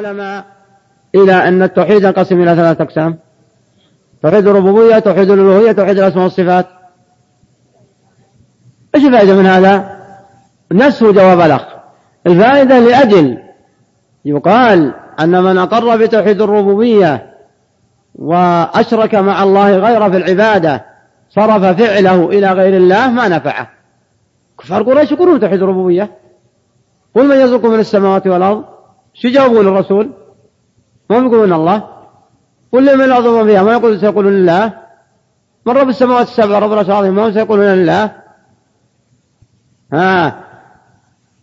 العلماء إلى أن التوحيد ينقسم إلى ثلاثة أقسام. توحيد الربوبية توحيد الألوهية توحيد الأسماء والصفات. إيش الفائدة من هذا؟ نفسه جواب الأخ. الفائدة لأجل يقال أن من أقر بتوحيد الربوبية وأشرك مع الله غيره في العبادة صرف فعله إلى غير الله ما نفعه. كفار قريش يقولون توحيد الربوبية. قل من يرزقكم من السماوات والأرض؟ شو يجاوبون الرسول؟ ما يقولون الله. قل من الأرض فيها ما يقول سيقولون لله من رب السماوات السبع رب العرش العظيم ما سيقولون لله ها.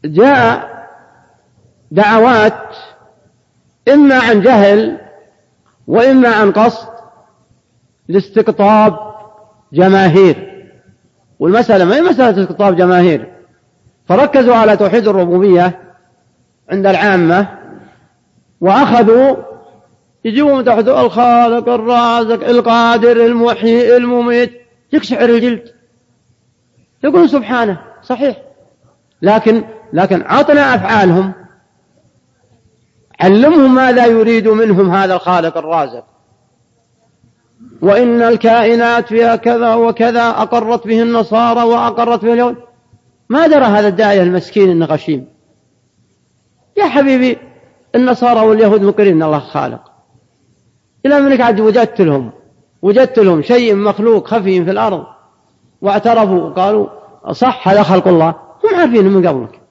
جاء دعوات إما عن جهل وإما عن قصد لاستقطاب جماهير. والمسألة ما هي مسألة استقطاب جماهير. فركزوا على توحيد الربوبية عند العامة. وأخذوا يجيبون تحت الخالق الرازق القادر المحيي المميت. يقشعر الجلد. يقول سبحانه صحيح. لكن لكن عطنا أفعالهم. علمهم ماذا يريد منهم هذا الخالق الرازق. وإن الكائنات فيها كذا وكذا أقرت به النصارى وأقرت به اليهود. ما درى هذا الداعية المسكين النغشيم يا حبيبي النصارى واليهود مقرين إن الله خالق. إلى منك عاد وجدت لهم وجدت لهم شيء مخلوق خفي في الأرض. واعترفوا وقالوا صح هذا خلق الله. هم عارفين من قبلك.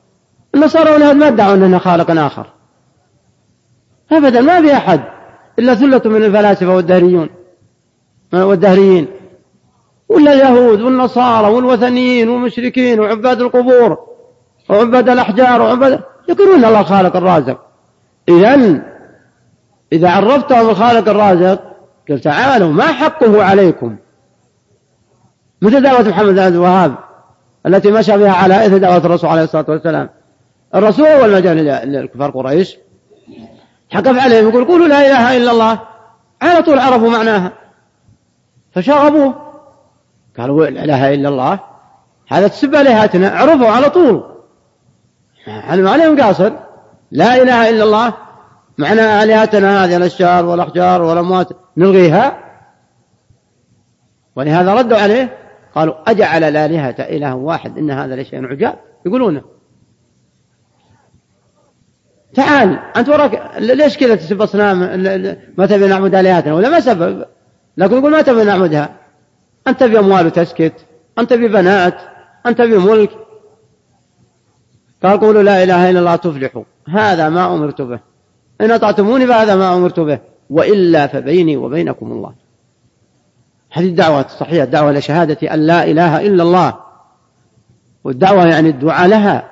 النصارى واليهود ما ادعوا اننا خالق آخر. ابدا ما في أحد. إلا ثلة من الفلاسفة والدهريون. والدهريين. ولا اليهود والنصارى والوثنيين والمشركين وعباد القبور وعباد الأحجار وعباد يقولون الله خالق الرازق. إذا إذا عرفتهم الخالق الرازق قل تعالوا ما حقه عليكم؟ مثل دعوة محمد بن عبد الوهاب التي مشى بها على إثر دعوة الرسول عليه الصلاة والسلام؟ الرسول أول ما جاء للكفار قريش. حقف عليهم يقول قولوا لا إله إلا الله. على طول عرفوا معناها. فشغبوه. قالوا لا إله إلا الله. هذا تسب آلهتنا عرفوا على طول. علم عليهم قاصر. لا إله إلا الله. معنى آلهتنا هذه الأشجار والأحجار والأموات نلغيها. ولهذا ردوا عليه قالوا أجعل الآلهة إله واحد إن هذا لشيء عجاب. يقولونه تعال أنت وراك ليش كذا تسب أصنام؟ ما تبي نعبد آلهتنا؟ ولا ما سبب لكن يقول ما تبي نعبدها. أنت تبي أموال وتسكت أنت تبي بنات أنت تبي قولوا لا إله إلا الله تفلحوا. هذا ما أمرت به. إن أطعتموني فهذا ما أمرت به. وإلا فبيني وبينكم الله. هذه الدعوة الصحيحة الدعوة لشهادة أن لا إله إلا الله. والدعوة يعني الدعاء لها.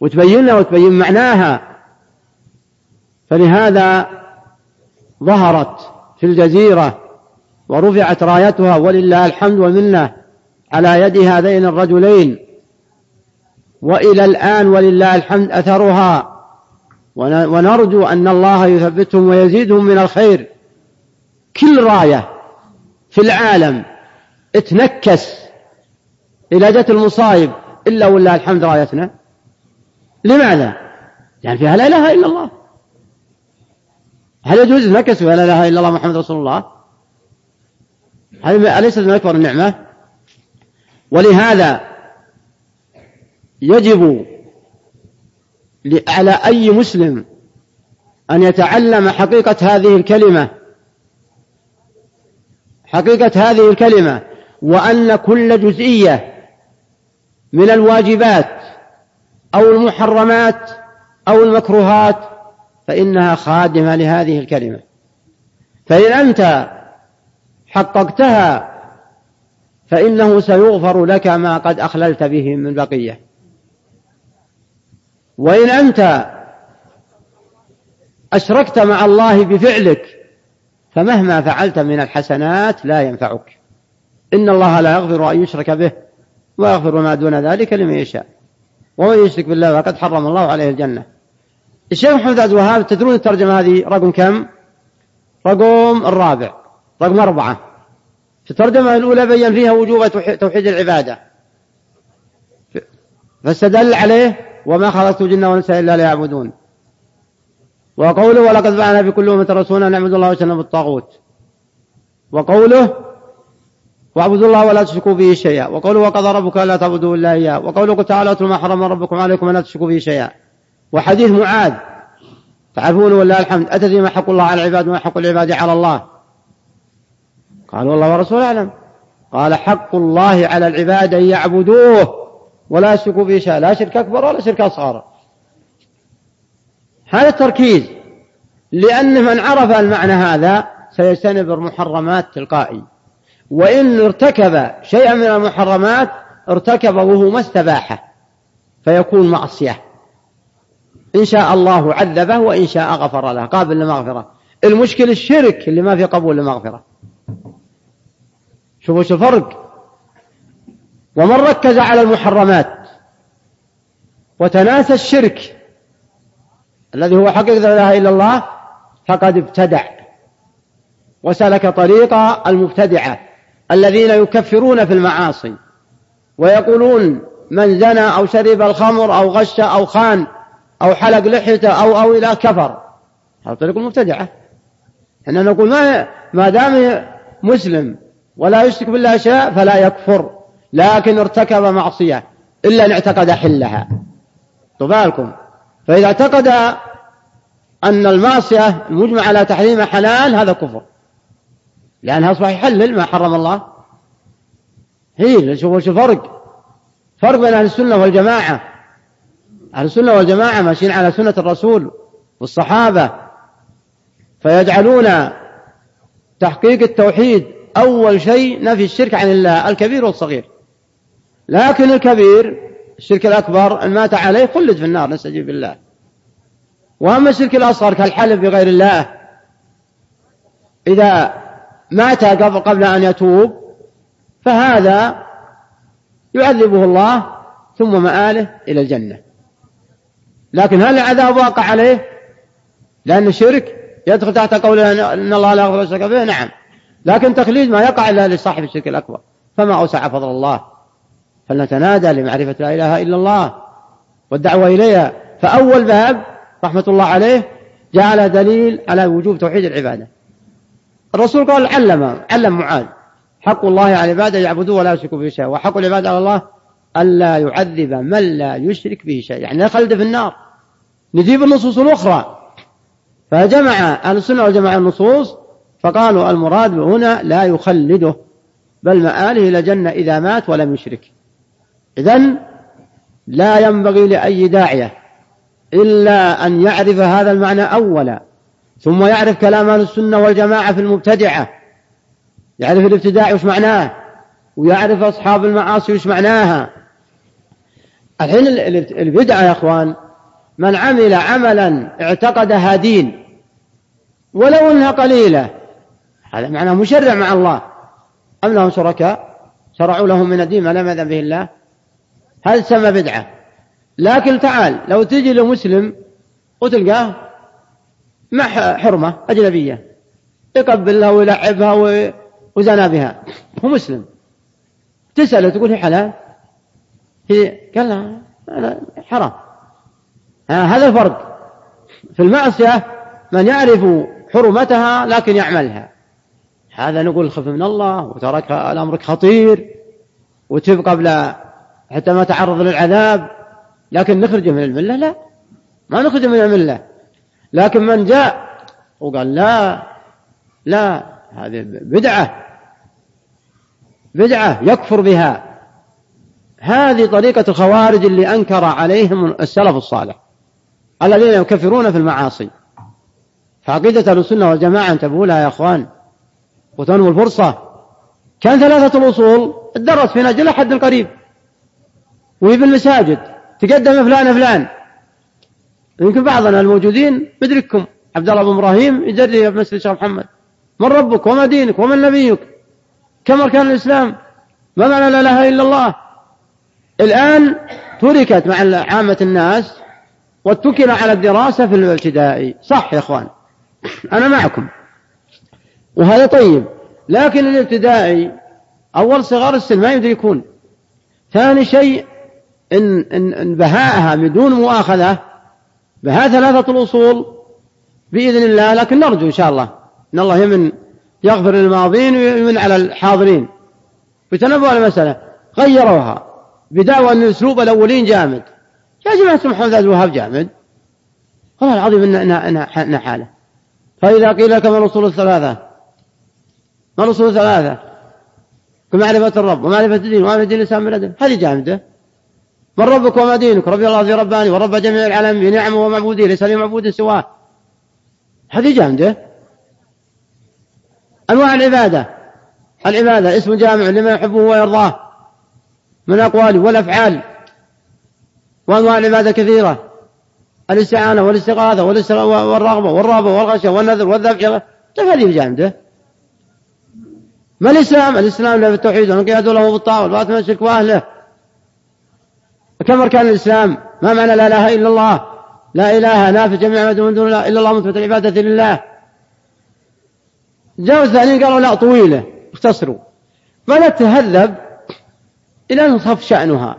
وتبين لها وتبين معناها. فلهذا ظهرت في الجزيرة ورفعت رايتها ولله الحمد والمنة على يد هذين الرجلين. وإلى الآن ولله الحمد أثرها ونرجو أن الله يثبتهم ويزيدهم من الخير كل راية في العالم اتنكس إلى جت المصايب إلا ولله الحمد رايتنا لماذا؟ يعني فيها لا إله إلا الله هل يجوز نكس فيها لا إله إلا الله محمد رسول الله؟ هذه أليست من أكبر النعمة؟ ولهذا يجب على أي مسلم أن يتعلم حقيقة هذه الكلمة. حقيقة هذه الكلمة وأن كل جزئية من الواجبات أو المحرمات أو المكروهات فإنها خادمة لهذه الكلمة. فإن أنت حققتها فإنه سيغفر لك ما قد أخللت به من بقية. وإن أنت أشركت مع الله بفعلك فمهما فعلت من الحسنات لا ينفعك. إن الله لا يغفر أن يشرك به ويغفر ما دون ذلك لمن يشاء. ومن يشرك بالله فقد حرم الله عليه الجنة. الشيخ محمد عبد الوهاب تدرون الترجمة هذه رقم كم؟ رقم الرابع رقم أربعة. في الترجمة الأولى بين فيها وجوب توحيد العبادة. فاستدل عليه وما خلقت الجن والإنس إلا ليعبدون. وقوله ولقد بعثنا في كل أمة رسولا أن اعبدوا الله واجتنبوا الطاغوت. وقوله واعبدوا الله ولا تشركوا به شيئا. وقوله وقضى ربك ألا تعبدوا إلا إياه. وقوله تعالى اتلوا ما حرم ربكم عليكم ولا تشركوا به شيئا. وحديث معاذ. تعرفون ولله الحمد. أتدري ما حق الله على العباد وما حق العباد على الله؟ قال والله ورسوله أعلم. قال حق الله على العباد أن يعبدوه. ولا يشركوا به شيئا لا شرك أكبر ولا شرك أصغر. هذا التركيز. لأن من عرف المعنى هذا سيجتنب المحرمات تلقائي. وإن ارتكب شيئا من المحرمات ارتكبه ما استباحه فيكون معصية. إن شاء الله عذبه وإن شاء غفر له قابل للمغفرة المشكل الشرك اللي ما في قبول للمغفرة شوفوا شو الفرق. ومن ركز على المحرمات وتناسى الشرك الذي هو حقيقة لا إله إلا الله فقد ابتدع وسلك طريق المبتدعة الذين يكفرون في المعاصي ويقولون من زنى أو شرب الخمر أو غش أو خان أو حلق لحيته أو أو إلى كفر. هذا طريق المبتدعة. إحنا نقول ما ما دام مسلم ولا يشرك بالله شيء فلا يكفر. لكن ارتكب معصية إلا أن اعتقد حلها. بالكم فإذا اعتقد أن المعصية المجمع على تحريمها حلال هذا كفر. لأنها أصبح يحلل ما حرم الله. هي شوف شو فرق. فرق بين أهل السنة والجماعة. أهل السنة والجماعة ماشيين على سنة الرسول والصحابة. فيجعلون تحقيق التوحيد أول شيء نفي الشرك عن الله الكبير والصغير. لكن الكبير الشرك الأكبر إن مات عليه خلد في النار نستجيب بالله. وأما الشرك الأصغر كالحلف بغير الله إذا مات قبل, قبل أن يتوب فهذا يعذبه الله ثم مآله إلى الجنة. لكن هل العذاب واقع عليه؟ لأن الشرك يدخل تحت قول إن الله لا يغفر الشرك به؟ نعم. لكن تخليد ما يقع إلا لصاحب الشرك الأكبر. فما أوسع فضل الله. فلنتنادى لمعرفة لا إله إلا الله والدعوة إليها. فأول باب رحمة الله عليه جعل دليل على وجوب توحيد العبادة. الرسول قال علم علم معاذ. حق الله على العباد يعبدوه ولا يشركوا به شيئا. وحق العباد على الله ألا يعذب من لا يشرك به شيئا. يعني لا في النار. نجيب النصوص الأخرى. فجمع أهل السنة والجماعة النصوص فقالوا المراد هنا لا يخلده بل مآله إلى جنة إذا مات ولم يشرك. إذن لا ينبغي لأي داعية إلا أن يعرف هذا المعنى أولا ثم يعرف كلام أهل السنة والجماعة في المبتدعة يعرف الابتداع وش معناه ويعرف أصحاب المعاصي وش معناها. الحين البدعة يا أخوان من عمل عملا اعتقدها دين ولو إنها قليلة هذا معناه مشرع مع الله. أم لهم شركاء؟ شرعوا لهم من الدين ما لم يأذن به الله هذا تسمى بدعة. لكن تعال لو تجي لمسلم وتلقاه مع حرمة أجنبية يقبلها ويلعبها وزنا بها. هو مسلم. تسأله تقول هي حلال؟ هي قال لها حرام. هذا الفرق. في المعصية من يعرف حرمتها لكن يعملها. هذا نقول خف من الله وترك الأمر خطير. وتب قبل حتى ما تعرض للعذاب. لكن نخرجه من الملة؟ لا. ما نخرجه من الملة. لكن من جاء وقال لا لا هذه بدعة. بدعة يكفر بها. هذه طريقة الخوارج اللي أنكر عليهم السلف الصالح. الذين يكفرون في المعاصي. فعقيدة السنة والجماعة انتبهوا لها يا أخوان. وتنمو الفرصة. كان ثلاثة الأصول. الدرس في نجل حد قريب. وهي في المساجد. تقدم فلان فلان. يمكن بعضنا الموجودين مدرككم عبد الله بن إبراهيم يجري في مسجد الشيخ محمد. من ربك وما دينك ومن نبيك. كم أركان الإسلام. ما معنى لا إله إلا الله؟ الآن تركت مع عامة الناس واتكل على الدراسة في الابتدائي. صح يا إخوان. أنا معكم. وهذا طيب. لكن الابتدائي أول صغار السن ما يدركون. ثاني شيء إن, إن, إن بهاءها بدون مؤاخذة بهاء ثلاثة الأصول بإذن الله لكن نرجو إن شاء الله إن الله يمن يغفر للماضين ويمن على الحاضرين. وتنبؤوا على المسألة غيروها بدعوى أن أسلوب الأولين جامد. يا جماعة محمد عبد الوهاب جامد. والله العظيم إن إن حاله. فإذا قيل لك ما الأصول الثلاثة؟ ما الأصول الثلاثة؟ كمعرفة الرب ومعرفة الدين ومعرفة الإسلام من هذه جامدة. من ربك وما دينك؟ ربي الله في رباني ورب جميع العالم بنعمه ومعبودين ليس لي معبود سواه. هذه جامدة أنواع العبادة. العبادة اسم جامع لما يحبه ويرضاه. من الأقوال والأفعال وأنواع العبادة كثيرة. الاستعانة والاستغاثة والرغبة والرهبة والغشية والنذر والذبح. طيب هذه جامدة ما الإسلام؟ الإسلام له بالتوحيد والانقياد له بالطاعة والباطن من الشرك وأهله. كم أركان الإسلام؟ ما معنى لا إله إلا الله؟ لا إله نافي جميع ما دون الله إلا الله مثبت العبادة لله. جاءوا الثانيين قالوا لا طويلة اختصروا. فلا تهذب إلى أن ينصف شأنها.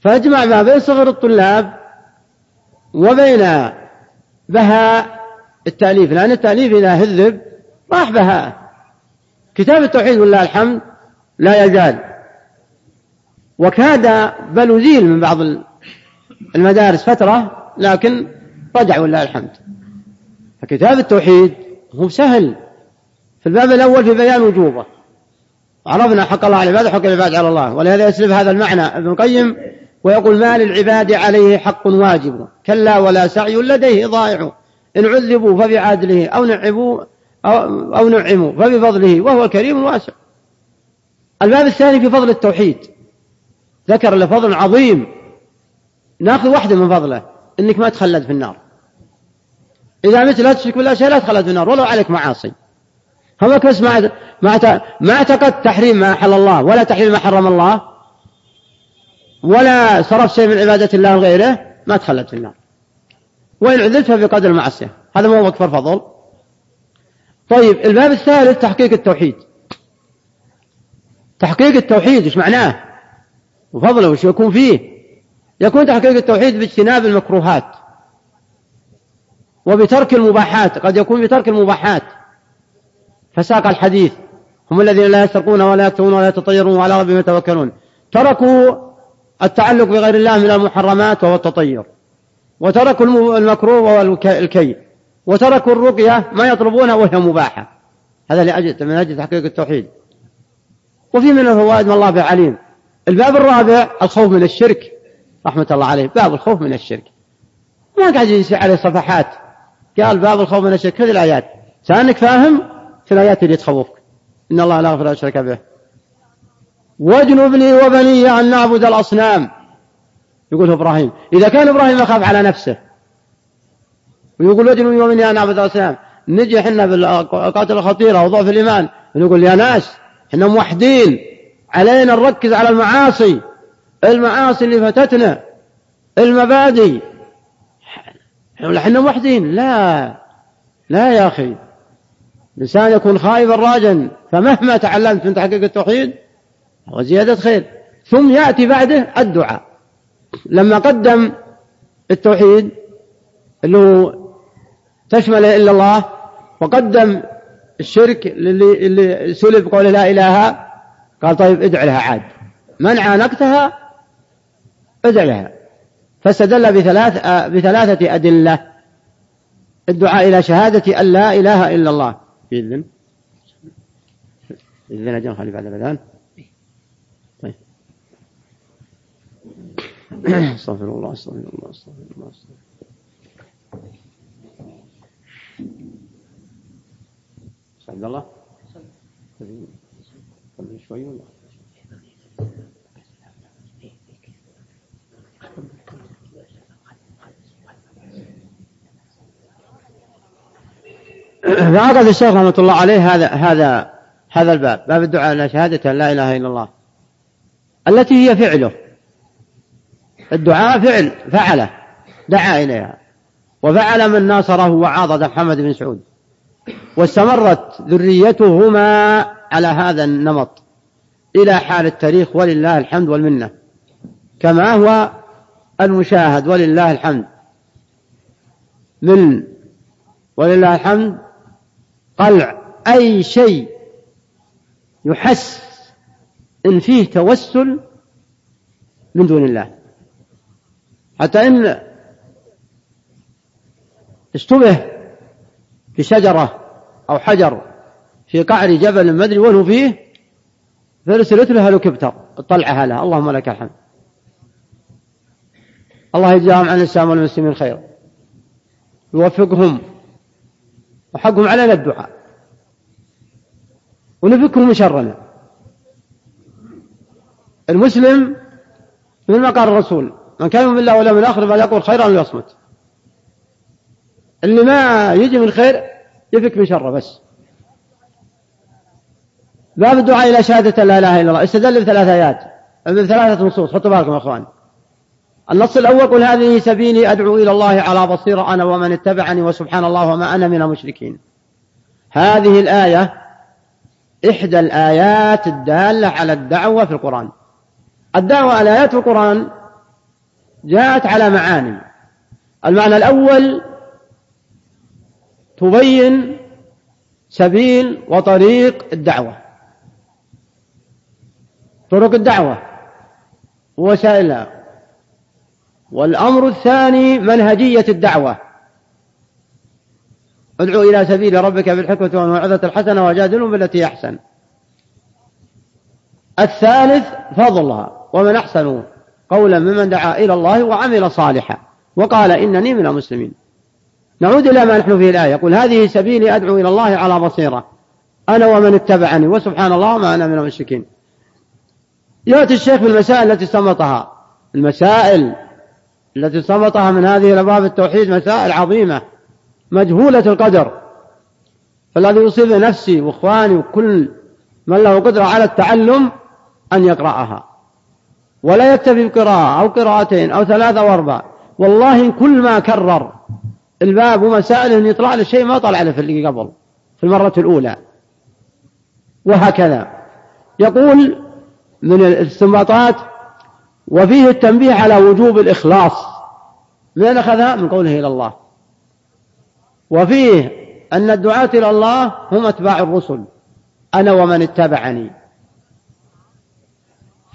فأجمع ما بين صغر الطلاب وبين بهاء التأليف. لأن التأليف إذا هذب راح بهاء. كتاب التوحيد ولله الحمد لا يزال. وكاد بل أزيل من بعض المدارس فترة لكن رجع ولله الحمد. فكتاب التوحيد هو سهل. في الباب الأول في بيان وجوبه. عرفنا حق الله على العباد وحق العباد على الله. ولهذا يسلب هذا المعنى ابن القيم ويقول ما للعباد عليه حق واجب. كلا ولا سعي لديه ضائع. إن عذبوا فبعدله أو نعبوا أو, أو نعموا فبفضله وهو الكريم الواسع. الباب الثاني في فضل التوحيد. ذكر له فضل عظيم. ناخذ واحدة من فضله إنك ما تخلد في النار. إذا مت لا تشرك بالله شيء لا تخلد في النار ولو عليك معاصي. هم بس ما ما اعتقدت تحريم ما حل الله ولا تحريم ما حرم الله ولا صرف شيء من عبادة الله وغيره ما تخلد في النار. وإن عذبت بقدر المعصية. هذا ما هو أكبر فضل طيب الباب الثالث تحقيق التوحيد. تحقيق التوحيد إيش معناه؟ وفضله وش يكون فيه؟ يكون تحقيق التوحيد باجتناب المكروهات وبترك المباحات قد يكون بترك المباحات. فساق الحديث هم الذين لا يسرقون ولا يكتمون ولا يتطيرون وعلى ربهم يتوكلون. تركوا التعلق بغير الله من المحرمات وهو التطير. وتركوا المكروه وهو الكي. وتركوا الرقية ما يطلبونها وهي مباحة. هذا لأجل من أجل تحقيق التوحيد. وفي من الفوائد به عليم الباب الرابع الخوف من الشرك رحمة الله عليه. باب الخوف من الشرك. ما قاعد يجي عليه صفحات. قال باب الخوف من الشرك. هذه الآيات. سأنك فاهم؟ في الآيات اللي تخوفك. إن الله لا يغفر أشرك به. واجنبني وبني أن نعبد الأصنام. يقول إبراهيم. إذا كان إبراهيم يخاف على نفسه. ويقول واجنبني وبني أن نعبد الأصنام. نجي إحنا بالقاتل الخطيرة وضعف الإيمان. ونقول يا ناس إحنا موحدين. علينا نركز على المعاصي المعاصي اللي فتتنا المبادئ. إحنا موحدين. لا لا يا أخي. الإنسان يكون خائفا راجا فمهما تعلمت من تحقيق التوحيد هو زيادة خير. ثم يأتي بعده الدعاء. لما قدم التوحيد اللي هو تشمل إلا الله وقدم الشرك اللي, اللي سلب قول لا إله قال طيب ادع لها عاد. من عانقتها؟ ادع لها. فاستدل بثلاث بثلاثة أدلة. الدعاء إلى شهادة أن لا إله إلا الله. بإذن بإذن أجل خلي بعد الأذان. طيب. استغفر الله استغفر الله استغفر الله استغفر عبد الله؟ شوي ولا؟ فأخذ الشيخ رحمة الله عليه هذا هذا هذا الباب باب الدعاء إلى شهادة لا إله إلا الله. التي هي فعله. الدعاء فعل فعله. دعا إليها. وفعل من ناصره وعاضد محمد بن سعود. واستمرت ذريتهما على هذا النمط إلى حال التاريخ ولله الحمد والمنة. كما هو المشاهد ولله الحمد. من ولله الحمد قلع أي شيء يحس إن فيه توسل من دون الله. حتى إن اشتبه بشجرة أو حجر في قعر جبل ما أدري وين فيه فارسلت له هليكوبتر طلعها لها. اللهم لك الحمد. الله يجزاهم عن الإسلام والمسلمين خيرا يوفقهم. وحقهم علينا الدعاء. ونفكهم من شرنا. المسلم مثل ما قال الرسول. من كان يؤمن بالله واليوم الآخر فليقول خيرا وليصمت اللي ما يجي من خير يفك من شره بس. باب الدعاء إلى شهادة لا إله إلا الله. استدل بثلاث آيات. بثلاثة نصوص. حطوا بالكم يا أخوان. النص الأول قل هذه سبيلي أدعو إلى الله على بصيرة أنا ومن اتبعني وسبحان الله وما أنا من المشركين. هذه الآية إحدى الآيات الدالة على الدعوة في القرآن. الدعوة على آيات في القرآن جاءت على معاني. المعنى الأول تبين سبيل وطريق الدعوة. طرق الدعوة ووسائلها. والأمر الثاني منهجية الدعوة. ادعو إلى سبيل ربك بالحكمة والموعظة الحسنة وجادلهم بالتي أحسن. الثالث فضلها ومن أحسن قولا ممن دعا إلى الله وعمل صالحا. وقال إنني من المسلمين. نعود إلى ما نحن فيه الآية. يقول هذه سبيلي أدعو إلى الله على بصيرة. أنا ومن اتبعني وسبحان الله ما أنا من المشركين. يأتي الشيخ بالمسائل التي استنبطها المسائل التي استنبطها من هذه الأبواب التوحيد مسائل عظيمة مجهولة القدر. فالذي يصيب نفسي وإخواني وكل من له قدرة على التعلم أن يقرأها. ولا يكتفي بقراءة أو قراءتين أو ثلاثة أو أربع والله كل ما كرر الباب ومسائله يطلع له شيء ما طلع له في اللي قبل في المرة الأولى. وهكذا. يقول من الاستنباطات وفيه التنبيه على وجوب الإخلاص من أخذها من قوله إلى الله. وفيه أن الدعاة إلى الله هم أتباع الرسل أنا ومن اتبعني.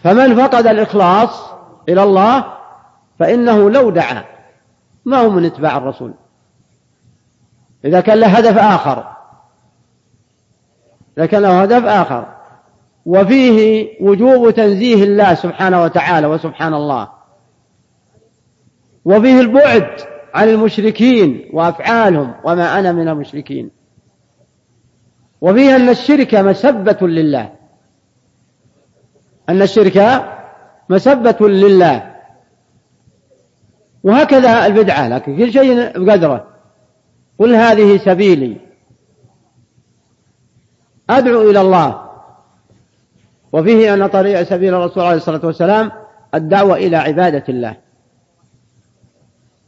فمن فقد الإخلاص إلى الله فإنه لو دعا ما هو من اتباع الرسول إذا كان له هدف آخر إذا كان له هدف آخر وفيه وجوب تنزيه الله سبحانه وتعالى وسبحان الله. وفيه البعد عن المشركين وأفعالهم وما أنا من المشركين. وفيه أن الشرك مسبة لله. أن الشرك مسبة لله. وهكذا البدعة لكن كل شيء بقدره. قل هذه سبيلي. أدعو إلى الله. وفيه أن طريق سبيل الرسول عليه الصلاة والسلام الدعوة إلى عبادة الله.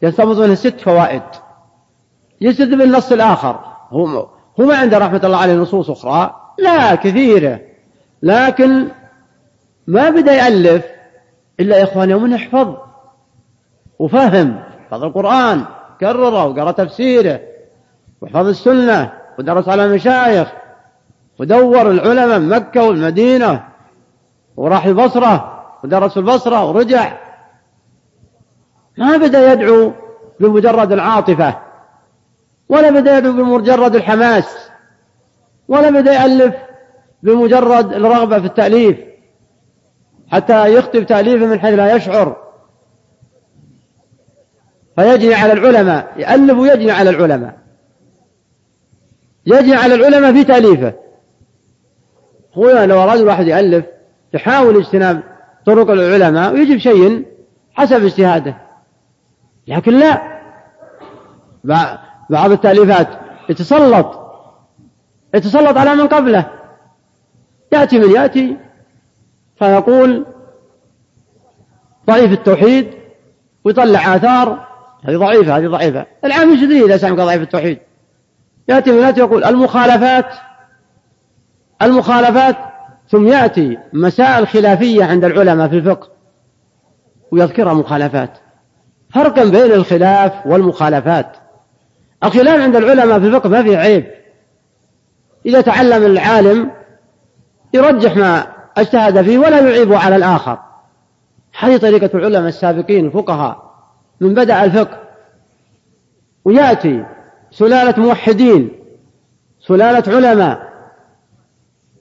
يستنبط منه ست فوائد. يستدل بالنص الآخر. هو هو ما عنده رحمة الله عليه نصوص أخرى. لا كثيرة. لكن ما بدأ يألف إلا يا إخوان يوم يحفظ وفهم. حفظ القرآن كرره وقرأ تفسيره وحفظ السنة ودرس على المشايخ ودور العلماء مكة والمدينة. وراح البصرة ودرس البصرة ورجع. ما بدأ يدعو بمجرد العاطفة ولا بدأ يدعو بمجرد الحماس ولا بدأ يألف بمجرد الرغبة في التأليف. حتى يكتب تأليفه من حيث لا يشعر. فيجني على العلماء يألف ويجني على العلماء. يجني على العلماء في تأليفه. هو لو أراد الواحد يألف يحاول اجتناب طرق العلماء ويجيب شيء حسب اجتهاده. لكن لا. بعض التأليفات يتسلط. يتسلط على من قبله. يأتي من يأتي. فيقول ضعيف التوحيد ويطلع آثار. هذه ضعيفة هذه ضعيفة. العام الجديد إذا سمعك ضعيف التوحيد. يأتي من يأتي يقول المخالفات. المخالفات ثم يأتي مسائل خلافية عند العلماء في الفقه ويذكرها مخالفات. فرقا بين الخلاف والمخالفات. الخلاف عند العلماء في الفقه ما فيه عيب. إذا تعلم العالم يرجح ما اجتهد فيه ولا يعيب على الآخر. هذه طريقة العلماء السابقين الفقهاء. من بدأ الفقه ويأتي سلالة موحدين سلالة علماء.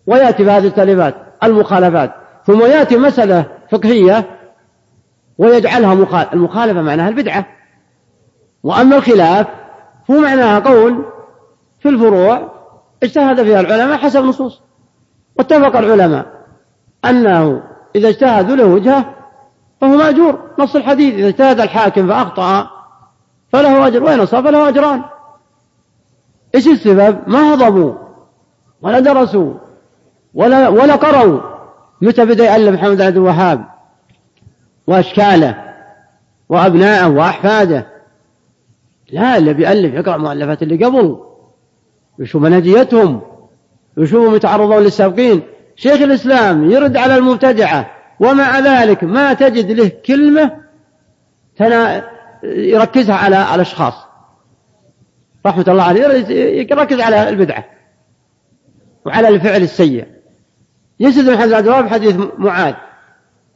ويأتي بهذه التأليفات المخالفات ثم يأتي مسألة فقهية ويجعلها مخالفة المخالفة معناها البدعة. وأما الخلاف هو معناها قول في الفروع اجتهد فيها العلماء حسب النصوص. واتفق العلماء أنه إذا اجتهدوا له وجهة فهو مأجور. نص الحديث إذا اجتهد الحاكم فأخطأ فله أجر وإن أصاب فله أجران. إيش السبب؟ ما هضموا ولا درسوا ولا ولا قرأوا. متى بدأ يألف محمد عبد الوهاب؟ وأشكاله وأبنائه وأحفاده. لا اللي بيألف يقرأ مؤلفات اللي قبل. يشوف منهجيتهم. يشوفوا متعرضون للسابقين. شيخ الإسلام يرد على المبتدعة. ومع ذلك ما تجد له كلمة تنا يركزها على الأشخاص رحمة الله عليه يركز على البدعة. وعلى الفعل السيء. يسد محمد عبد الوهاب حديث معاذ.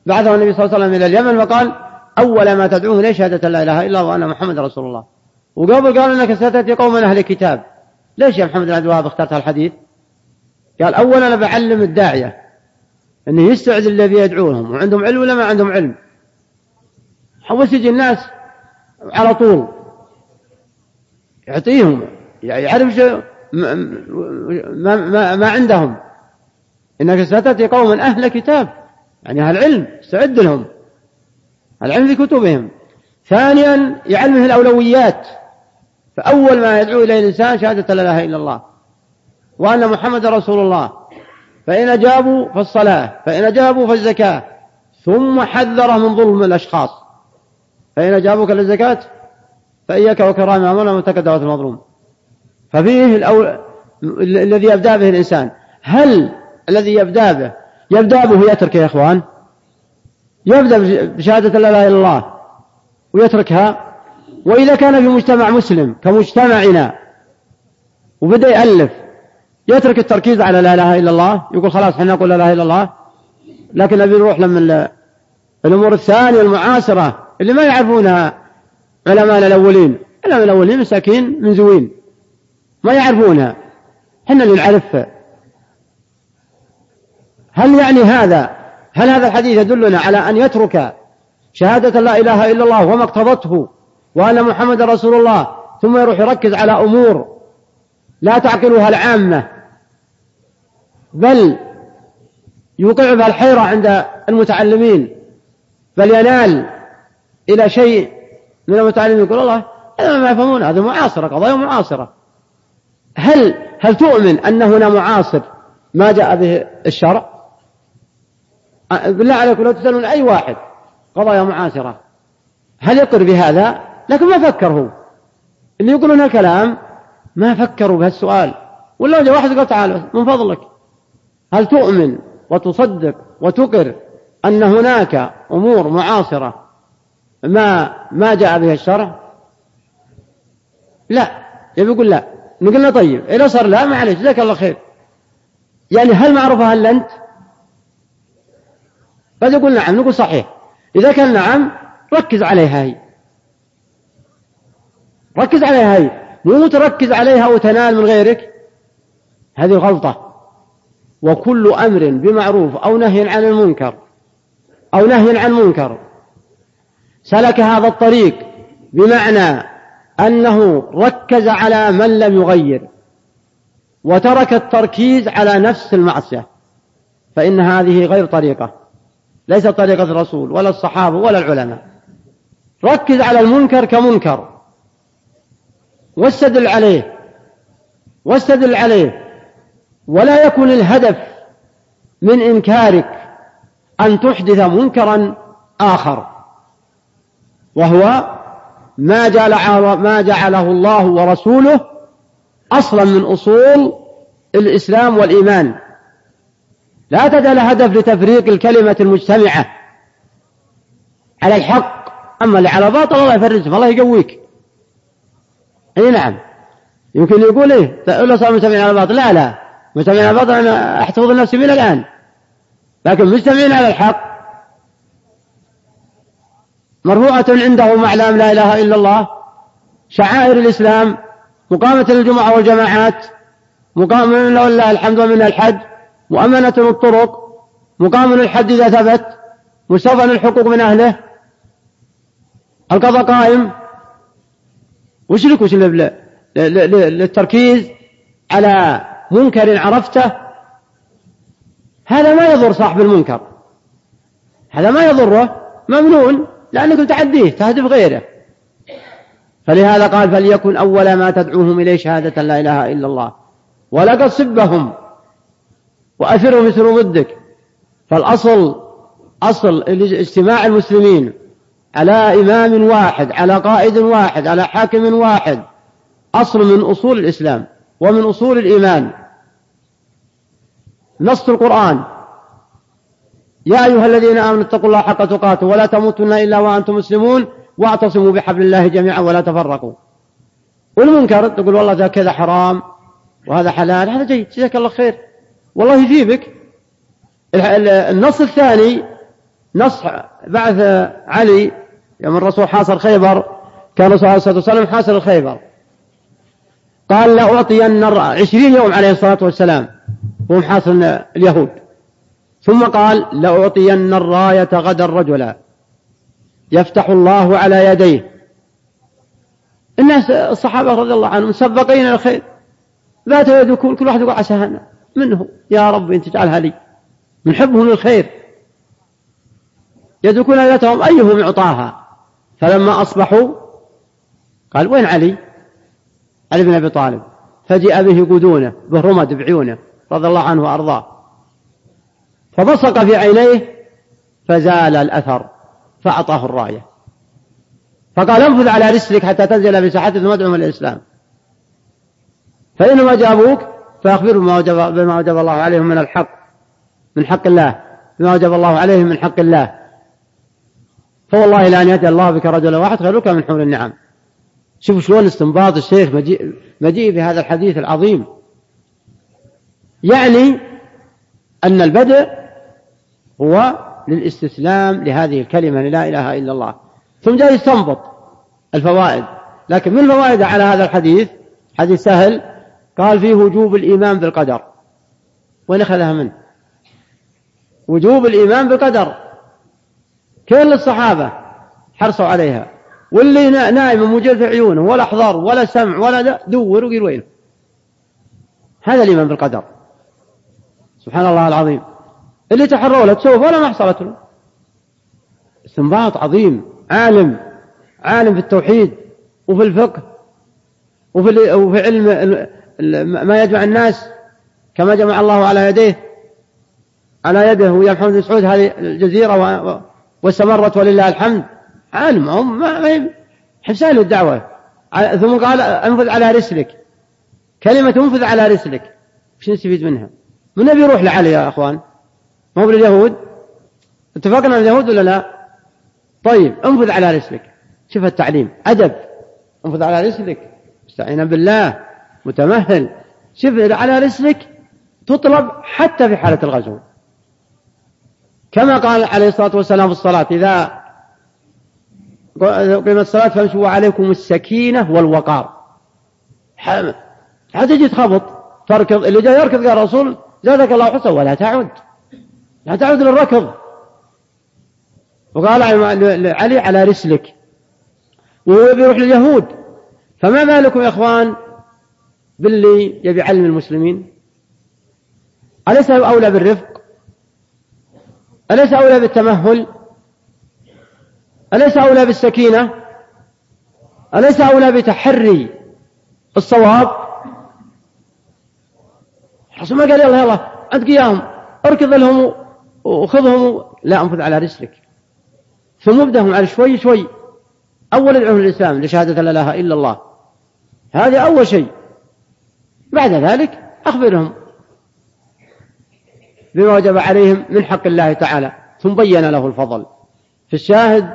بعثه النبي صلى الله عليه وسلم إلى اليمن وقال أول ما تدعوه ليش شهادة لا إله إلا الله وأن محمد رسول الله. وقبل قال إنك ستأتي قوما أهل كتاب. ليش يا محمد بن عبد الوهاب اخترت الحديث قال أولا أنا بعلم الداعية أنه يستعد الذي يدعوهم وعندهم علم ولا ما عندهم علم؟ حوس يجي الناس على طول؟ يعطيهم يعرف شيء ما, ما, ما عندهم. إنك ستأتي قوما أهل كتاب. يعني أهل علم استعد لهم. العلم في كتبهم. ثانيا يعلمه الأولويات. فأول ما يدعو إليه الإنسان شهادة لا إله إلا الله. وأن محمد رسول الله. فإن أجابوا فالصلاة. فإن أجابوا فالزكاة. ثم حذره من ظلم الأشخاص. فإن أجابوك للزكاة فإياك وكرام أمرنا وتكدوا المظلوم. ففيه الأول الذي يبدأ به الإنسان. هل الذي يبدأ به. يبدأ به يترك يا إخوان. يبدأ بشهادة لا إله إلا الله ويتركها. وإذا كان في مجتمع مسلم كمجتمعنا وبدأ يألف يترك التركيز على لا إله إلا الله. يقول خلاص إحنا نقول لا إله إلا الله. لكن نبي نروح لما الأمور الثانية المعاصرة اللي ما يعرفونها علماء الأولين. علماء الأولين مساكين من زوين. ما يعرفونها. إحنا اللي نعرفها. هل يعني هذا؟ هل هذا الحديث يدلنا على أن يترك شهادة لا إله إلا الله وما اقتضته وأن محمد رسول الله ثم يروح يركز على أمور لا تعقلها العامة؟ بل يوقع بها الحيرة عند المتعلمين بل ينال إلى شيء من المتعلمين يقول الله هذا ما يفهمون هذه معاصرة قضايا معاصرة. هل هل تؤمن أن هنا معاصر ما جاء به الشرع؟ بالله عليكم لو تسألون أي واحد قضايا معاصرة. هل يقر بهذا؟ لكن ما فكر هو اللي يقولون الكلام ما فكروا بهالسؤال. ولا جاء واحد قال تعال من فضلك. هل تؤمن وتصدق وتقر أن هناك أمور معاصرة ما ما جاء بها الشرع؟ لا. يبي يقول لا. نقول له طيب. إذا صار لا معلش جزاك الله خير. يعني هل معروفة هل أنت؟ قد يقول نعم نقول صحيح. إذا كان نعم ركز عليها هي. ركز عليها هي. مو تركز عليها وتنال من غيرك. هذه غلطة. وكل أمر بمعروف أو نهي عن المنكر أو نهي عن منكر سلك هذا الطريق بمعنى أنه ركز على من لم يغير وترك التركيز على نفس المعصية. فإن هذه غير طريقة. ليست طريقة الرسول ولا الصحابة ولا العلماء. ركز على المنكر كمنكر. واستدل عليه. واستدل عليه. ولا يكون الهدف من إنكارك أن تحدث منكرا آخر. وهو ما جعل ما جعله الله ورسوله أصلا من أصول الإسلام والإيمان. لا تجعل هدف لتفريق الكلمة المجتمعة. على الحق. أما اللي على باطل الله يفرجهم الله يقويك. أي نعم. يمكن يقول إيه الا صار مجتمعين على الباطل لا لا. مجتمعين على الباطل أنا أحتفظ النفس من الان لكن مجتمعين على الحق. مرفوعة عندهم أعلام لا إله إلا الله. شعائر الإسلام. مقامة الجمعة والجماعات. مقام لله الحمد ومنها الحج. مؤمنة الطرق مقام الحد إذا ثبت مستوفى الحقوق من أهله. القضاء قائم. وش لك؟ وش للتركيز على منكر عرفته؟ هذا ما يضر صاحب المنكر. هذا ما يضره. ممنون لأنك تعديه تهدف غيره. فلهذا قال فليكن أول ما تدعوهم إليه شهادة لا إله إلا الله. ولا تصبهم وأثرهم يثروا ضدك. فالأصل أصل اجتماع المسلمين على إمام واحد على قائد واحد على حاكم واحد أصل من أصول الإسلام ومن أصول الإيمان. نص القرآن. يا أيها الذين آمنوا اتقوا الله حق تقاته ولا تموتن إلا وأنتم مسلمون واعتصموا بحبل الله جميعا ولا تفرقوا. والمنكر تقول والله ذا كذا حرام وهذا حلال هذا جيد جزاك الله خير. والله يجيبك. النص الثاني نص بعث علي يوم الرسول حاصر خيبر كان الرسول عليه الصلاة والسلام حاصر الخيبر. قال لأعطين عشرين يوم عليه الصلاة والسلام وهم حاصر اليهود. ثم قال لأعطين الراية غدا رجلا يفتح الله على يديه. الناس الصحابة رضي الله عنهم سبقين الخير. ذات يد كل واحد يقول عسى منه. يا رب أن تجعلها لي. من حبهم للخير يدركون ليلتهم أيهم يعطاها. فلما أصبحوا قال وين علي؟ علي بن أبي طالب. فجاء به قدونه برمد بعيونه رضي الله عنه وأرضاه. فبصق في عينيه فزال الأثر فأعطاه الراية. فقال انفذ على رسلك حتى تنزل بساحته ثم ادعو من الإسلام. فإنما جابوك فأخبرهم بما وجب, بما وجب الله عليهم من الحق من حق الله بما وجب الله عليهم من حق الله. فوالله لأن يهدي الله بك رجلا واحد خير لك من حول النعم. شوف شلون استنباط الشيخ مجيء, مجيء بهذا الحديث العظيم. يعني أن البدء هو للاستسلام لهذه الكلمة لا إله إلا الله. ثم جاء يستنبط الفوائد. لكن من الفوائد على هذا الحديث؟ حديث سهل قال فيه وجوب الإيمان بالقدر. وين أخذها منه؟ وجوب الإيمان بالقدر. كل الصحابة حرصوا عليها. واللي نايم مجل في عيونه ولا حضر ولا سمع ولا دور وقيل وينه؟ هذا الإيمان بالقدر. سبحان الله العظيم. اللي تحروا له تسوف ولا ما حصلت له؟ استنباط عظيم عالم عالم في التوحيد وفي الفقه وفي وفي علم ما يجمع الناس كما جمع الله على يديه. على يده ويا محمد بن سعود هذه الجزيرة واستمرت ولله الحمد. عالم ما, حسان الدعوة. ثم قال انفذ على رسلك. كلمة انفذ على رسلك. وش نستفيد منها؟ من نبي يروح لعلي يا أخوان؟ ما هو لليهود؟ اتفقنا على اليهود ولا لا؟ طيب انفذ على رسلك. شوف التعليم. أدب. انفذ على رسلك. استعين بالله. متمهل. شوف على رسلك تطلب حتى في حالة الغزو. كما قال عليه الصلاة والسلام في الصلاة إذا قيمت الصلاة فامشوا عليكم السكينة والوقار. حتى تجي تخبط تركض. اللي جاي يركض قال الرسول زادك الله حسن ولا تعد. لا تعد للركض. وقال علي على رسلك. وهو بيروح لليهود. فما بالكم يا إخوان؟ باللي يبي يعلم المسلمين. أليس أولى بالرفق؟ أليس أولى بالتمهل؟ أليس أولى بالسكينة؟ أليس أولى بتحري الصواب؟ الرسول ما قال يلا يلا أنت قياهم اركض لهم وخذهم. لا انفذ على رسلك ثم ابدأهم على شوي شوي. أول ادعوهم للإسلام لشهادة لا إله إلا الله. هذا أول شيء. بعد ذلك أخبرهم بما وجب عليهم من حق الله تعالى ثم بين له الفضل. في الشاهد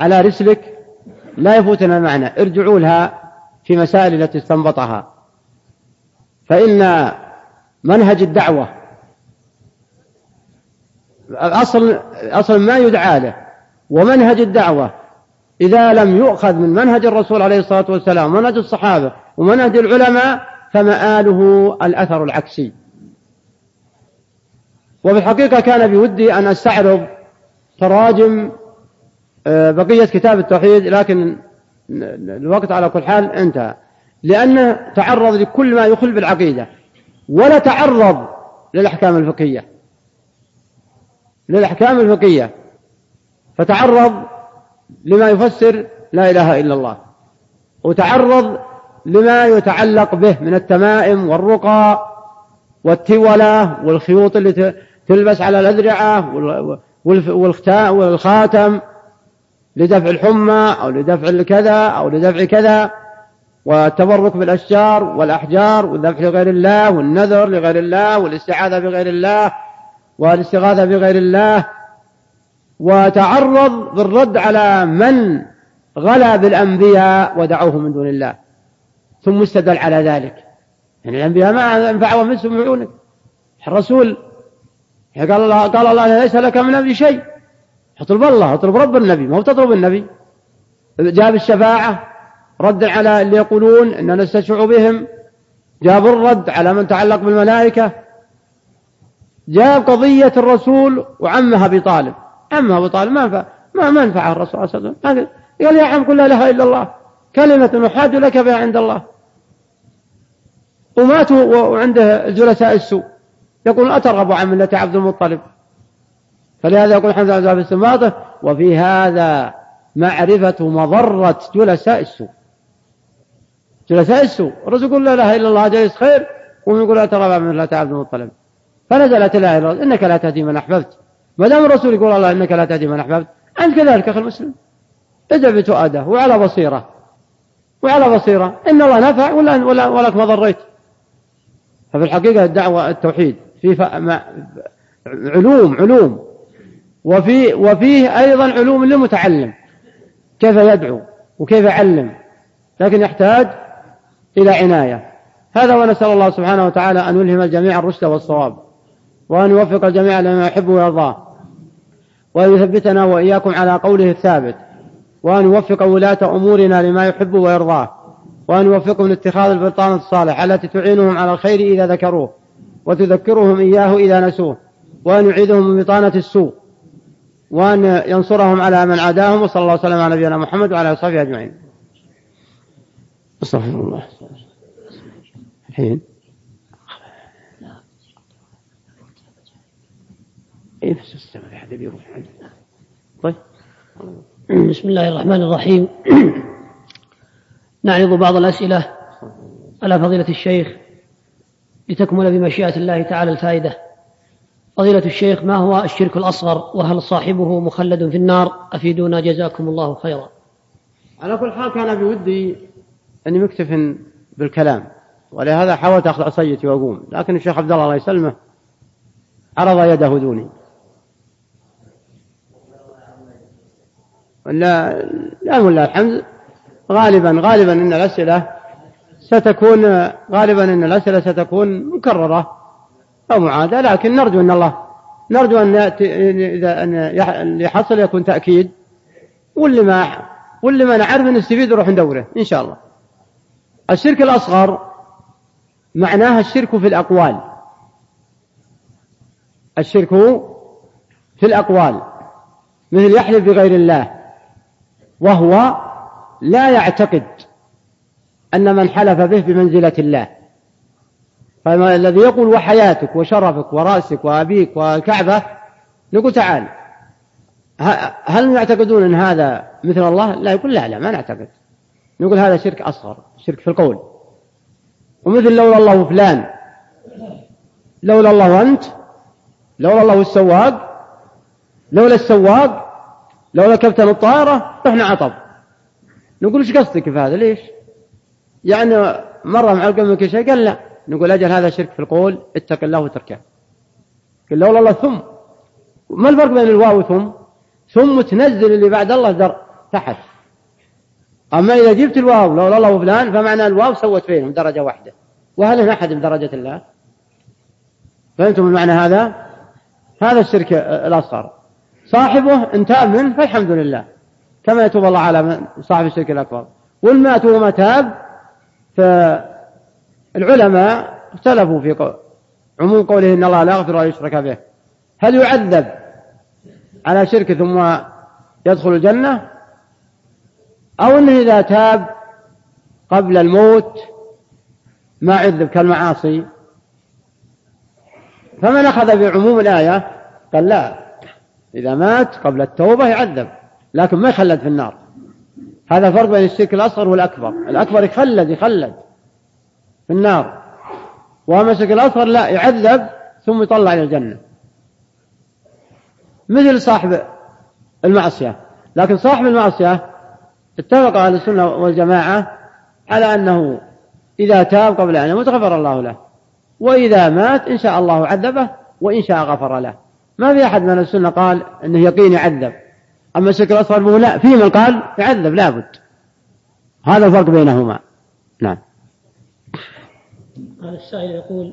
على رسلك لا يفوتنا المعنى ارجعوا لها في مسائل التي استنبطها. فإن منهج الدعوة أصل أصل ما يدعى له ومنهج الدعوة إذا لم يؤخذ من منهج الرسول عليه الصلاة والسلام ومنهج الصحابة ومنهج العلماء فمآله الأثر العكسي. وفي الحقيقة كان بودي أن أستعرض تراجم آه، بقية كتاب التوحيد لكن الوقت على كل حال انتهى. لأنه تعرض لكل ما يخل بالعقيدة ولا تعرض للأحكام الفقهية. للأحكام الفقهية. فتعرض لما يفسر لا إله إلا الله وتعرض لما يتعلق به من التمائم والرقى والتولة والخيوط اللي تلبس على الأذرعة والخاتم لدفع الحمى أو لدفع الكذا أو لدفع كذا والتبرك بالأشجار والأحجار والذبح لغير الله والنذر لغير الله والاستعاذة بغير الله والاستغاثة بغير الله وتعرض بالرد على من غلا بالأنبياء ودعوه من دون الله. ثم استدل على ذلك. يعني الأنبياء ما ينفعوا من عيونك الرسول قال الله قال الله ليس لك من أمر شيء. اطلب الله اطلب رب النبي. ما هو تطلب النبي؟ جاب الشفاعة رد على اللي يقولون أننا نستشفع بهم. جاب الرد على من تعلق بالملائكة. جاب قضية الرسول وعمها أبي عمها أبو طالب ما ما ما نفعه الرسول صلى الله عليه وسلم. قال يا عم قل لا إله إلا الله. كلمة نحاج لك بها عند الله. وماتوا وعنده جلساء السوء. يقول أترغب عن ملة عبد المطلب. فلهذا يقول حمزة بن السماطة وفي هذا معرفة مضرة جلساء السوء. جلساء السوء. الرسول يقول لا إله إلا الله جالس خير. وهم يقول أترغب عن ملة عبد المطلب. فنزلت لا إله إلا الله. إنك لا تهدي من أحببت. ما دام الرسول يقول الله إنك لا تهدي من أحببت أنت كذلك أخي المسلم. ادع بتؤاده وعلى بصيرة وعلى بصيرة. إن الله نفع ولا ولا ولك ما ضريت. ففي الحقيقة الدعوة التوحيد في علوم علوم. وفي وفيه أيضا علوم للمتعلم. كيف يدعو وكيف يعلم. لكن يحتاج إلى عناية. هذا ونسأل الله سبحانه وتعالى أن يلهم الجميع الرشد والصواب. وأن يوفق الجميع لما يحب ويرضاه. وأن يثبتنا وإياكم على قوله الثابت وأن يوفق ولاة أمورنا لما يحب ويرضاه وأن يوفقهم لاتخاذ البطانة الصالحة التي تعينهم على الخير إذا ذكروه وتذكرهم إياه إذا نسوه وأن يعيدهم من بطانة السوء وأن ينصرهم على من عاداهم وصلى الله وسلم على نبينا محمد وعلى وصحبه أجمعين. استغفر الله. الحين؟ إيه أحد يروح طيب. بسم الله الرحمن الرحيم. نعرض بعض الأسئلة على فضيلة الشيخ لتكمل بمشيئة الله تعالى الفائدة. فضيلة الشيخ ما هو الشرك الأصغر؟ وهل صاحبه مخلد في النار؟ أفيدونا جزاكم الله خيرا. على كل حال كان بودي أني مكتف بالكلام ولهذا حاولت أخذ عصيتي وأقوم. لكن الشيخ عبد الله الله يسلمه عرض يده دوني. ولا لا ولا الحمد غالبا غالبا إن الأسئلة ستكون غالبا إن الأسئلة ستكون مكررة أو معادة لكن نرجو إن الله نرجو أن اذا أن يحصل يكون تأكيد واللي ما واللي ما نعرف نستفيد نروح ندوره إن شاء الله. الشرك الأصغر معناها الشرك في الأقوال. الشرك في الأقوال مثل يحلف بغير الله. وهو لا يعتقد أن من حلف به بمنزلة الله. فالذي يقول وحياتك وشرفك ورأسك وأبيك والكعبة نقول تعال. هل يعتقدون أن هذا مثل الله؟ لا يقول لا لا ما نعتقد. نقول هذا شرك أصغر شرك في القول. ومثل لولا الله فلان. لولا الله أنت لولا الله السواق لولا السواق لولا كابتن الطائرة رحنا عطب. نقول إيش قصدك في هذا؟ ليش؟ يعني مرة مع قلبك شيء قال لا. نقول أجل هذا شرك في القول اتق الله وتركه. قال لولا الله ثم. ما الفرق بين الواو ثم ثم تنزل اللي بعد الله در تحت. أما إذا جبت الواو لو الله وفلان فمعنى الواو سوت بينهم درجة واحدة. وهل هنا أحد بدرجة الله؟ فهمتم المعنى هذا؟ هذا الشرك الأصغر. صاحبه ان تاب منه فالحمد لله. كما يتوب الله على صاحب الشرك الأكبر. وإن مات وما تاب فالعلماء اختلفوا في عموم قوله إن الله لا يغفر أن يشرك به. هل يعذب على شرك ثم يدخل الجنة؟ أو أنه إذا تاب قبل الموت ما عذب كالمعاصي؟ فمن أخذ بعموم الآية قال لا. إذا مات قبل التوبة يعذب لكن ما يخلد في النار. هذا فرق بين الشرك الأصغر والأكبر. الأكبر يخلد يخلد في النار. وأما الشرك الأصغر لا يعذب ثم يطلع إلى الجنة. مثل صاحب المعصية. لكن صاحب المعصية اتفق أهل السنة والجماعة على أنه إذا تاب قبل أن يموت غفر الله له. وإذا مات إن شاء الله عذبه وإن شاء غفر له. ما في أحد من السنة قال أنه يقين يعذب. أما الشرك الأصغر لا في من قال يعذب لابد هذا الفرق بينهما. نعم. هذا السائل يقول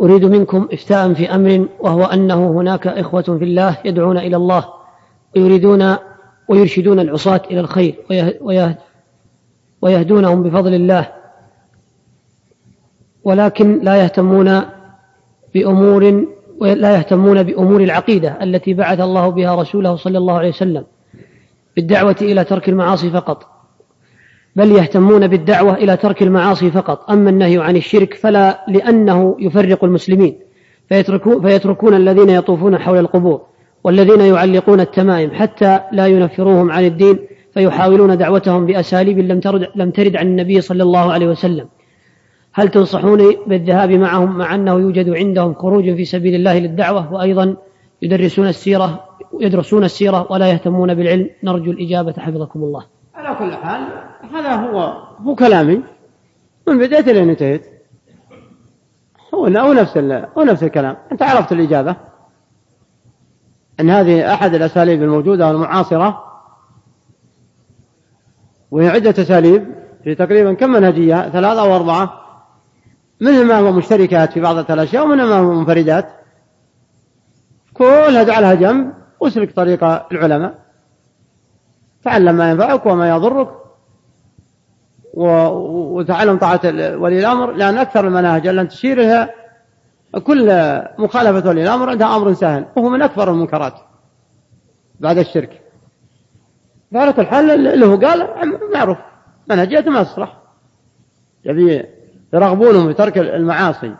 أريد منكم إفتاء في أمر وهو أنه هناك إخوة في الله يدعون إلى الله ويريدون ويرشدون العصاة إلى الخير ويهدونهم بفضل الله ولكن لا يهتمون بأمور ولا يهتمون بأمور العقيدة التي بعث الله بها رسوله صلى الله عليه وسلم بالدعوة إلى ترك المعاصي فقط. بل يهتمون بالدعوة إلى ترك المعاصي فقط. أما النهي عن الشرك فلا لأنه يفرق المسلمين. فيتركون, فيتركون الذين يطوفون حول القبور والذين يعلقون التمائم حتى لا ينفروهم عن الدين فيحاولون دعوتهم بأساليب لم ترد, لم ترد عن النبي صلى الله عليه وسلم. هل تنصحوني بالذهاب معهم مع أنه يوجد عندهم خروج في سبيل الله للدعوة وأيضا يدرسون السيرة يدرسون السيرة ولا يهتمون بالعلم؟ نرجو الإجابة حفظكم الله. على كل حال هذا هو هو كلامي. من بديت لين انتهيت؟ هو هو نفس هو نفس الكلام. أنت عرفت الإجابة. أن هذه أحد الأساليب الموجودة والمعاصرة وهي عدة أساليب في تقريبا كم منهجية؟ ثلاثة أو أربعة. منها ما هو مشتركات في بعض الأشياء ومنها ما هو منفردات كلها اجعلها جنب واسلك طريق العلماء. تعلم ما ينفعك وما يضرك وتعلم طاعة ولي الأمر لأن أكثر المناهج التي تشير إليها كل مخالفة ولي الأمر عندها أمر سهل وهو من أكبر المنكرات بعد الشرك. فعلى كل حال اللي هو قال معروف منهجيته ما تصلح. يبي يرغبونهم في ترك المعاصي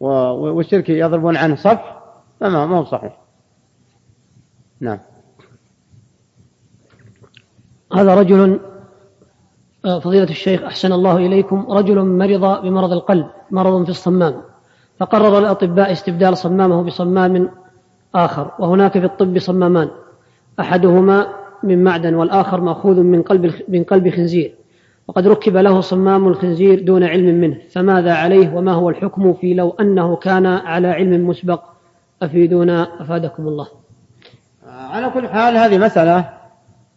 والشرك يضربون عنه صفح فما ما هو صحيح. نعم. هذا رجل آه، فضيلة الشيخ أحسن الله إليكم رجل مرض بمرض القلب مرض في الصمام فقرر الأطباء استبدال صمامه بصمام آخر وهناك في الطب صمامان أحدهما من معدن والآخر مأخوذ من قلب من قلب خنزير. وقد ركب له صمام الخنزير دون علم منه فماذا عليه وما هو الحكم في لو أنه كان على علم مسبق؟ أفيدونا أفادكم الله. على كل حال هذه مسألة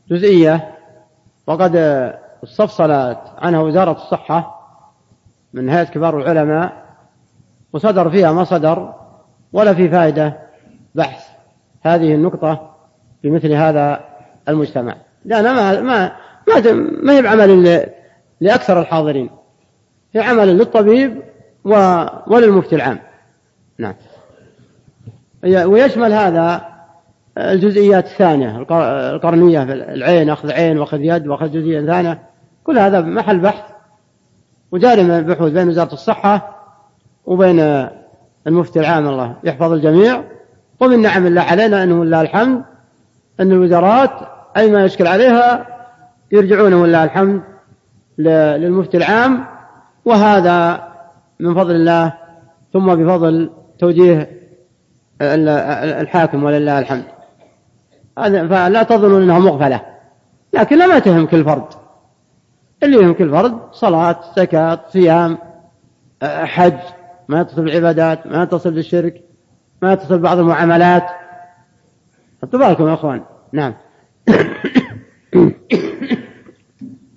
جزئية وقد استفصلت عنها وزارة الصحة من هيئة كبار العلماء وصدر فيها ما صدر ولا في فائدة بحث هذه النقطة في مثل هذا المجتمع. لأن ما ما ما ما هي بعمل لأكثر الحاضرين هي عمل للطبيب وللمفتي العام. نعم. ويشمل هذا الجزئيات الثانية القرنية في العين أخذ عين وأخذ يد وأخذ جزئية ثانية. كل هذا محل بحث وجاري من البحوث بين وزارة الصحة وبين المفتي العام الله يحفظ الجميع. ومن نعم الله علينا أنه لله الحمد أن الوزارات أي ما يشكل عليها يرجعون ولله الحمد. للمفتي العام وهذا من فضل الله ثم بفضل توجيه الحاكم ولله الحمد. فلا تظنوا إنها مغفلة لكن ما تهم كل فرد. اللي يهم كل فرد صلاة زكاة صيام حج ما يتصل بالعبادات ما يتصل بالشرك ما يتصل ببعض المعاملات. حطوا بالكم يا إخوان؟ نعم.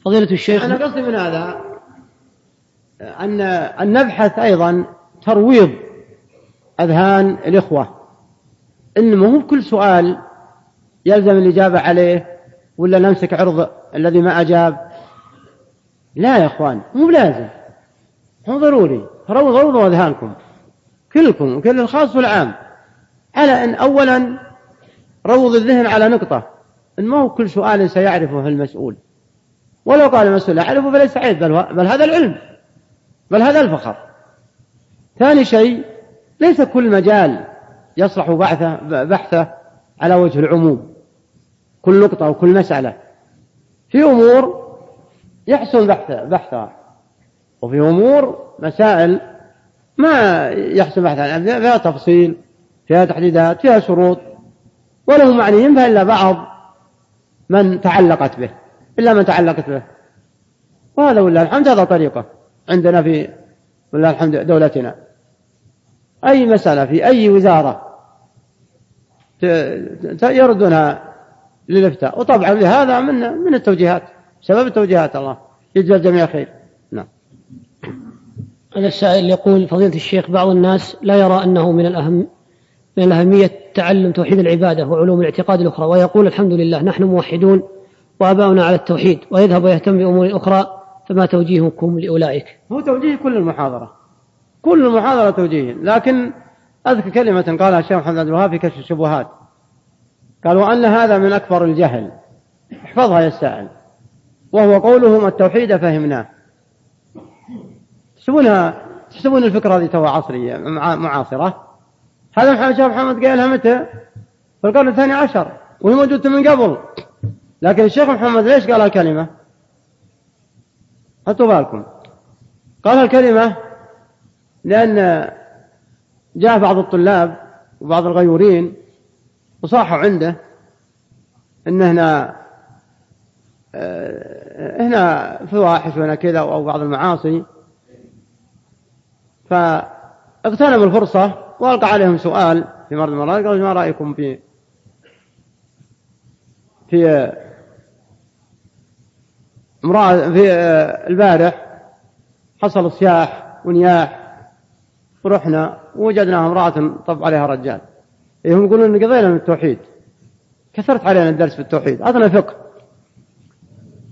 فضيلة الشيخ أنا قصدي من هذا أن أن نبحث أيضا ترويض أذهان الإخوة. إن ما هو كل سؤال يلزم الإجابة عليه ولا نمسك عرض الذي ما أجاب. لا يا إخوان مو بلازم. مو ضروري روضوا روضوا أذهانكم. كلكم كل الخاص والعام. على أن أولا روض الذهن على نقطة. إن ما هو كل سؤال سيعرفه المسؤول. ولو قال المسؤول أعرفه فليس عيب بل, بل هذا العلم بل هذا الفخر. ثاني شيء ليس كل مجال يصلح بحثه, بحثه على وجه العموم كل نقطة وكل مسألة. في أمور يحسن بحثها وفي أمور مسائل ما يحسن بحثها فيها تفصيل فيها تحديدات فيها شروط وله معنيين فإلا بعض من تعلقت به. إلا من تعلقت به. وهذا ولله الحمد هذا طريقة عندنا في ولله الحمد دولتنا. أي مسألة في أي وزارة يردونها للإفتاء. وطبعا لهذا من من التوجيهات سبب التوجيهات الله. يجزى الجميع خير نعم. هذا السائل يقول فضيلة الشيخ بعض الناس لا يرى أنه من الأهم من الأهمية تعلم توحيد العبادة وعلوم الاعتقاد الأخرى ويقول الحمد لله نحن موحدون وآباؤنا على التوحيد ويذهب ويهتم بأمور أخرى فما توجيهكم لأولئك؟ هو توجيه كل المحاضرة. كل المحاضرة توجيه. لكن أذكر كلمة قالها الشيخ محمد عبد الوهاب في كشف الشبهات. قال وأن هذا من أكبر الجهل. احفظها يا السائل. وهو قولهم التوحيد فهمناه. تحسبونها تحسبون الفكرة هذه توا عصرية معاصرة؟ هذا محمد شيخ محمد قالها متى؟ في القرن الثاني عشر وهي موجودة من قبل. لكن الشيخ محمد ليش قال الكلمة؟ حطوا بالكم قال الكلمة لأن جاء بعض الطلاب وبعض الغيورين وصاحوا عنده إن هنا آه، هنا فواحش وهنا كذا أو بعض المعاصي فاغتنم الفرصة وألقى عليهم سؤال في مرة من المرات قال ما رأيكم في في امرأة في آه، البارح حصل صياح ونياح ورحنا ووجدنا امرأة طب عليها رجال. إيه، هم يقولون إن قضينا من التوحيد. كثرت علينا الدرس في التوحيد أعطنا فقه.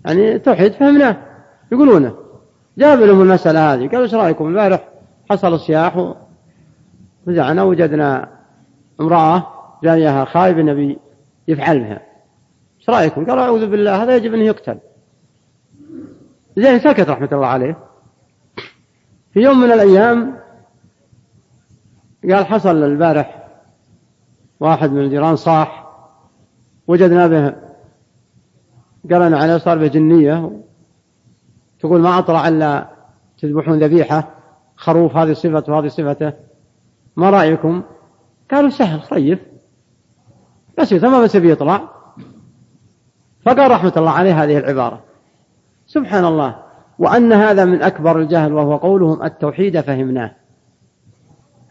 يعني التوحيد فهمناه يقولونه. جاب لهم المسألة هذه قالوا إيش رأيكم؟ البارح حصل صياح ورجعنا وجدنا امرأة جايها خايب النبي يفعل بها. إيش رأيكم؟ قالوا أعوذ بالله هذا يجب أن يقتل. زين سكت رحمة الله عليه. في يوم من الأيام قال حصل البارح واحد من الجيران صاح وجدنا به قرن عليه صار به جنية تقول ما أطلع إلا تذبحون ذبيحة خروف هذه صفته وهذه صفته ما رأيكم؟ قالوا سهل صيف بس ما بس يطلع. فقال رحمة الله عليه هذه العبارة. سبحان الله. وأن هذا من أكبر الجهل وهو قولهم التوحيد فهمناه.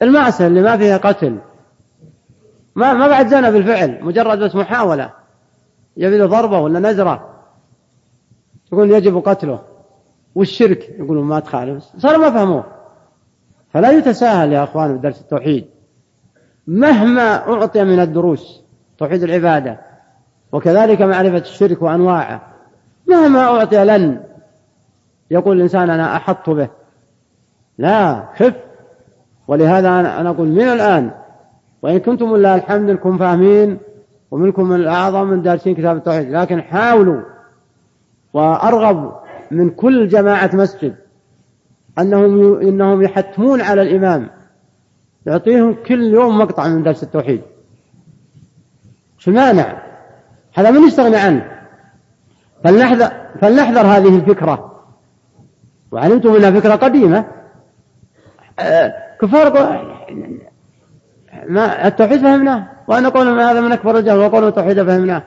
المعصية اللي ما فيها قتل. ما ما بعد زنا بالفعل مجرد بس محاولة. يبي له ضربة ولا نزرة. يقول يجب قتله. والشرك؟ يقولون ما تخالف. صار ما فهموه. فلا يتساهل يا أخوان بدرس التوحيد. مهما أعطي من الدروس توحيد العبادة وكذلك معرفة الشرك وأنواعه مهما أعطي لن يقول الإنسان أنا أحط به. لا خف ولهذا أنا أقول من الآن وإن كنتم لله الحمد لكم فاهمين ومنكم من الأعظم من دارسين كتاب التوحيد لكن حاولوا وأرغب من كل جماعة مسجد أنهم إنهم يحتمون على الإمام يعطيهم كل يوم مقطع من درس التوحيد. شو المانع؟ هذا من يستغني عنه. فلنحذر, فلنحذر هذه الفكرة. وعلمتم أنها فكرة قديمة. آه، كفار ما التوحيد فهمناه وأن قولنا هذا من أكبر الجهل وقولوا التوحيد فهمناه.